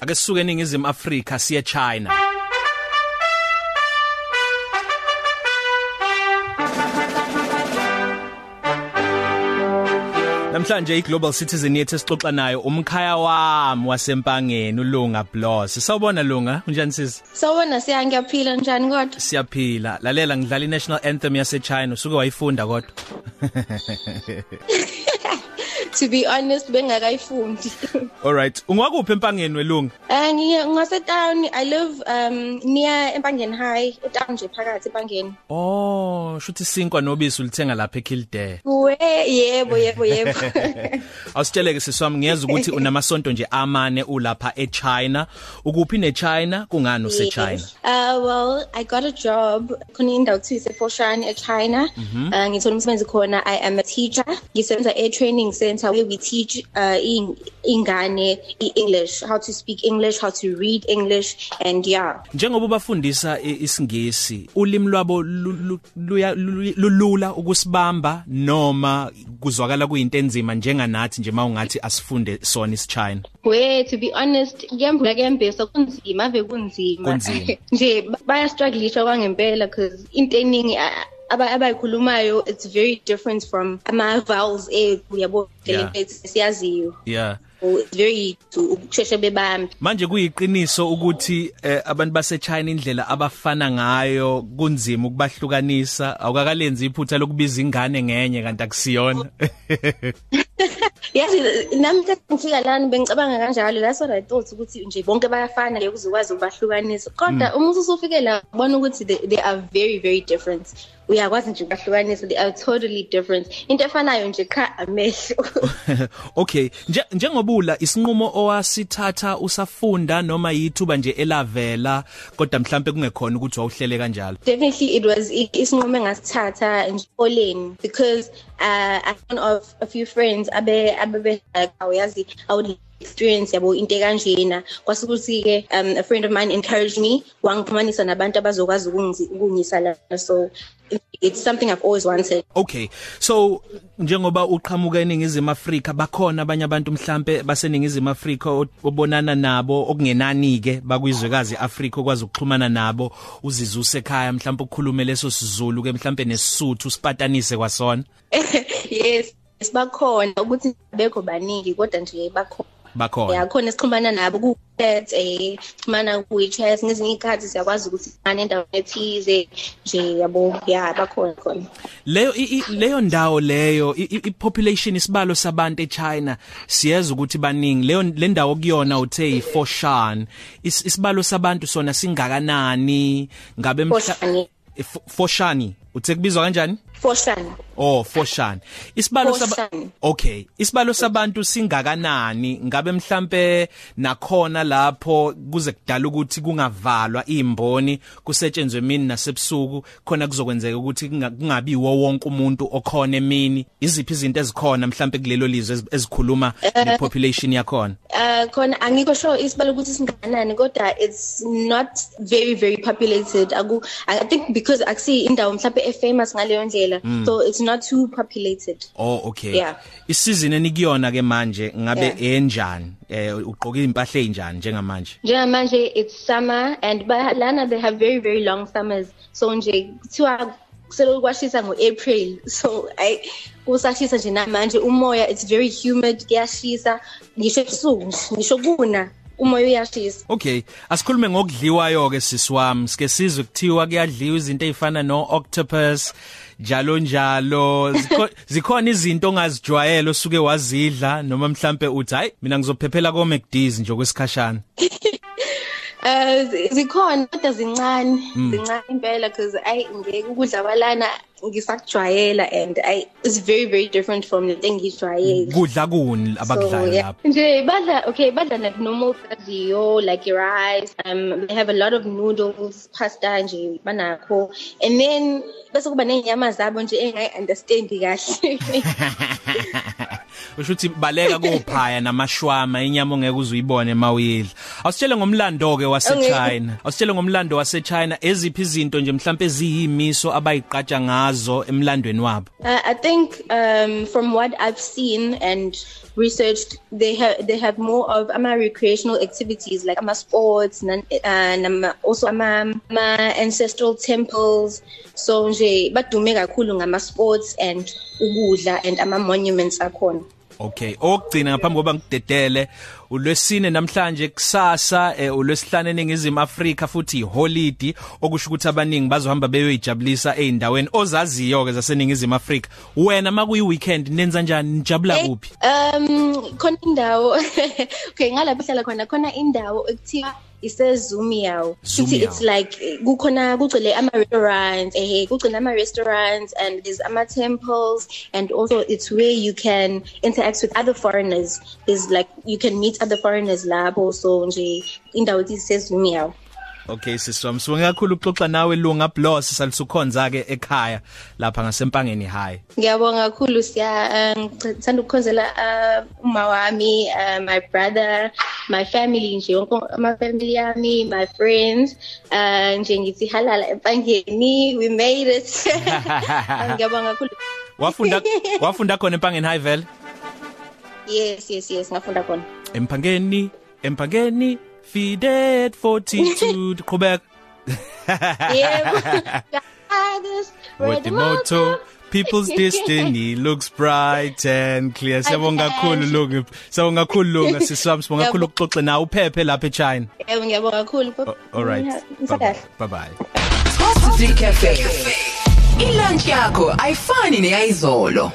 ake sisuke eningizimu Afrika siye China Namhlanje iGlobal Citizen yethu sixoxa nayo umkhaya wami wasempangeni uLunga Bloss. Sawubona Lunga, unjani sisi? Sawubona siya ngiyaphila njani kodwa? Siyaphila. Lalela ngidlala iNational Anthem yase China, usuke wayifunda kodwa. to be honest bengakayifundi. Alright, ungwakuphi empangeni welunga? Eh ngiye ngase town I live um near Empangeni High etown nje phakathi empangeni. Oh, shuthi sinkwa nobisi ulithenga lapha eKildare. We yebo yebo yebo. Awusitsheleke siswami ngiyeza ukuthi unamasonto nje amane ulapha eChina. Ukuphi neChina? Kungani useChina? Uh well I got a job. Khona indawo thise Foshan eChina. Uh ngithola umsebenzi khona. I am a teacher. Ngisebenza e training center where we teach uh ingane English how to speak English how to read English and yeah Njengoba bafundisa isingisi, ulimi lwabo lulula ukusibamba noma kuzwakala kuyinto enzima njenganathi nje mawungathi asifunde sona isichina. We to be honest kuyambula kuyambesa kunzima ave kunzima. Nje baya struggleisha kwangempela because into eningi abayikhulumayo it's very different from ama vowels ethu yabo? Lento siyaziyo yeah. It's very to ukusheshe bebambe. Manje kuyiqiniso ukuthi eh, abantu base China indlela abafana ngayo kunzima ukubahlukanisa. Awukakalenzi iphutha lokubiza ingane ngenye kanti akusiyona. Yazi nami ngifika lana bengicabanga kanjalo. That's what i thought ukuthi nje bonke bayafana le ukuzokwazi ukubahlukanisa. Kodwa uma usufike la ubona ukuthi they, they are very very different. Uyakwazi nje ukahlukanisa they are totally different. Into efanayo nje cha amehlo. Okay njengobula isinqumo owasithatha usafunda noma yithuba nje elavela kodwa mhlambe kungekhona ukuthi wawuhlele kanjalo? Definitely it was isinqumo engasithatha ngikoleni because uh i one of a few friends abe abe awuyazi i would experience yabo into kanjena kwasukuthi ke um a friend of mine encouraged me wangixhumanisa nabantu abazokwazi ukungisa la. So it's something I've always wanted. Okay so njengoba uqhamuka eningizimu Afrika bakhona abanye abantu mhlambe baseningizimu Afrika obonana nabo okungenani ke bakwizwekazi Afrika okwazi ukuxhumana nabo uzizuse ekhaya mhlambe ukukhulume leso sizulu ke mhlambe nesisuthu usipatanise kwasona? Yes sibakhona ukuthi bekho baningi kodwa nje bakhona. Bakhona. Yeah khona sikhumana nabo ku chat eh xhumana ku chat ngezinye ikhathi siyakwazi ukuthi ngane endaweni ethize nje yabo yeah bakhona khona. Leyo leyo ndawo leyo i-population isibalo sabantu eChina siyeza ukuthi baningi. Leyo le ndawo kuyona uthe iFoshan isibalo sabantu sona singakanani? Ngabe Foshani uthe kubizwa kanjani? Foshan Oh Foshan isibalo saba Okay. Isibalo sabantu singakanani? Ngabe mhlambe nakhona lapho kuze kudala ukuthi kungavalwa izimboni kusetshenzwe emini nasebusuku khona kuzokwenzeka ukuthi kungabi wo wonke umuntu okhona emini? Iziphi izinto ezikhona mhlambe kulelo lizwe ezikhuluma nepopulation yakhona? Uh khona angikho sure isibalo ukuthi singakanani kodwa it's not very very populated. Aku I think because akusi indawo mhlambe efamous ngaleyo ndlela. So it's not too populated. Oh okay. Yeah. isizini enikuyona ke manje ngabe enjani? Eh ugqoka impahla enjani njengamanje? Njengamanje it's summer and lana they have very very long summers. So nje kuthiwa selo kwashisa ngoApril. So i kusashisa nje namanje. Umoya it's very humid kuyashisa. Ngisho ebusuku ngisho kuna. Umoya uyashisa okay asikhulume ngokudliwayo ke sisiwami sike sizwe kuthiwa kuyadliwa izinto ezifana no octopus njalo. Njalo zikhona izinto ongazijwayela osuke wazidla noma mhlambe uthi hayi mina ngizophephela ko McD's nje kwesikhashana Eh zikhona kodwa zincane zincane impela because ay ngeke ukudla kwalana ngisakujwayela and i it's very very different from the thing ngijwayele kudla kuni abakudlayo lapha nje badla okay badla like normal fazio like rice um they have a lot of noodles pasta nje banakho. And then bese kuba nenyama zabo nje engayi understand kahle. usho ukuthi baleka kophaya namashwama inyama ongeke uzuyibone mawuyidla awusitshele ngomlando ke waseChina awusitshele ngomlando waseChina eziphi izinto nje mhlawumbe eziyimiso abayiqatsha ngazo emlandweni wabo? Uh, I think um from what I've seen and researched they have they have more of ama recreational activities like ama sports and uh, also ama, ama ancestral temples. So nje badume kakhulu ngama sports and ukudla and ama monuments akhona. Okay okugcina ngaphambi koba ngidedele ulwesine namhlanje kusasa eh, ulwesihlanu eningizimu Afrika futhi iholiday okusho ukuthi abaningi bazohamba beyoyijabulisa eindaweni ozaziyo ke zaseningizimu Afrika. Wena makuyi weekend nenza njani? Nijabula eh, kuphi? um khona indawo. Okay ngalapho hlala khona khona indawo ekuthiwa isezumi yawo sithi it's like kukhona kugcile ama restaurants eh kugcina ama restaurants and there's ama temples and also it's where you can interact with other foreigners. There's like you can meet other foreigners lapho so nje indawo isezumi yawo Okay siswami sibonge kakhulu ukuxoxa nawe lunga Bloss salisukhonza ke ekhaya lapha ngasempangeni high. Ngiyabonga kakhulu siya ngithanda ukukhonzela uh, uma wami uh, my brother my family nje yonke ama family yami my friends uh, nje ngithi halala empangeni we made it. Ngiyabonga kakhulu. Wafunda wafunda khona empangeni high vele? Yes yes yes ngafunda khona. Empangeni empangeni Fidet fortitude qhubeka Yebo With the motto people's destiny looks bright and clear. Siyabonga kakhulu lungu. Siyabonga kakhulu lungu siswami sibonga kakhulu ukuxoxa nawe uphephe lapha eChina. Yebo ngiyabonga kakhulu. All right. Bye bye Positive Cafe. Ilunch yakho ayifani neyizolo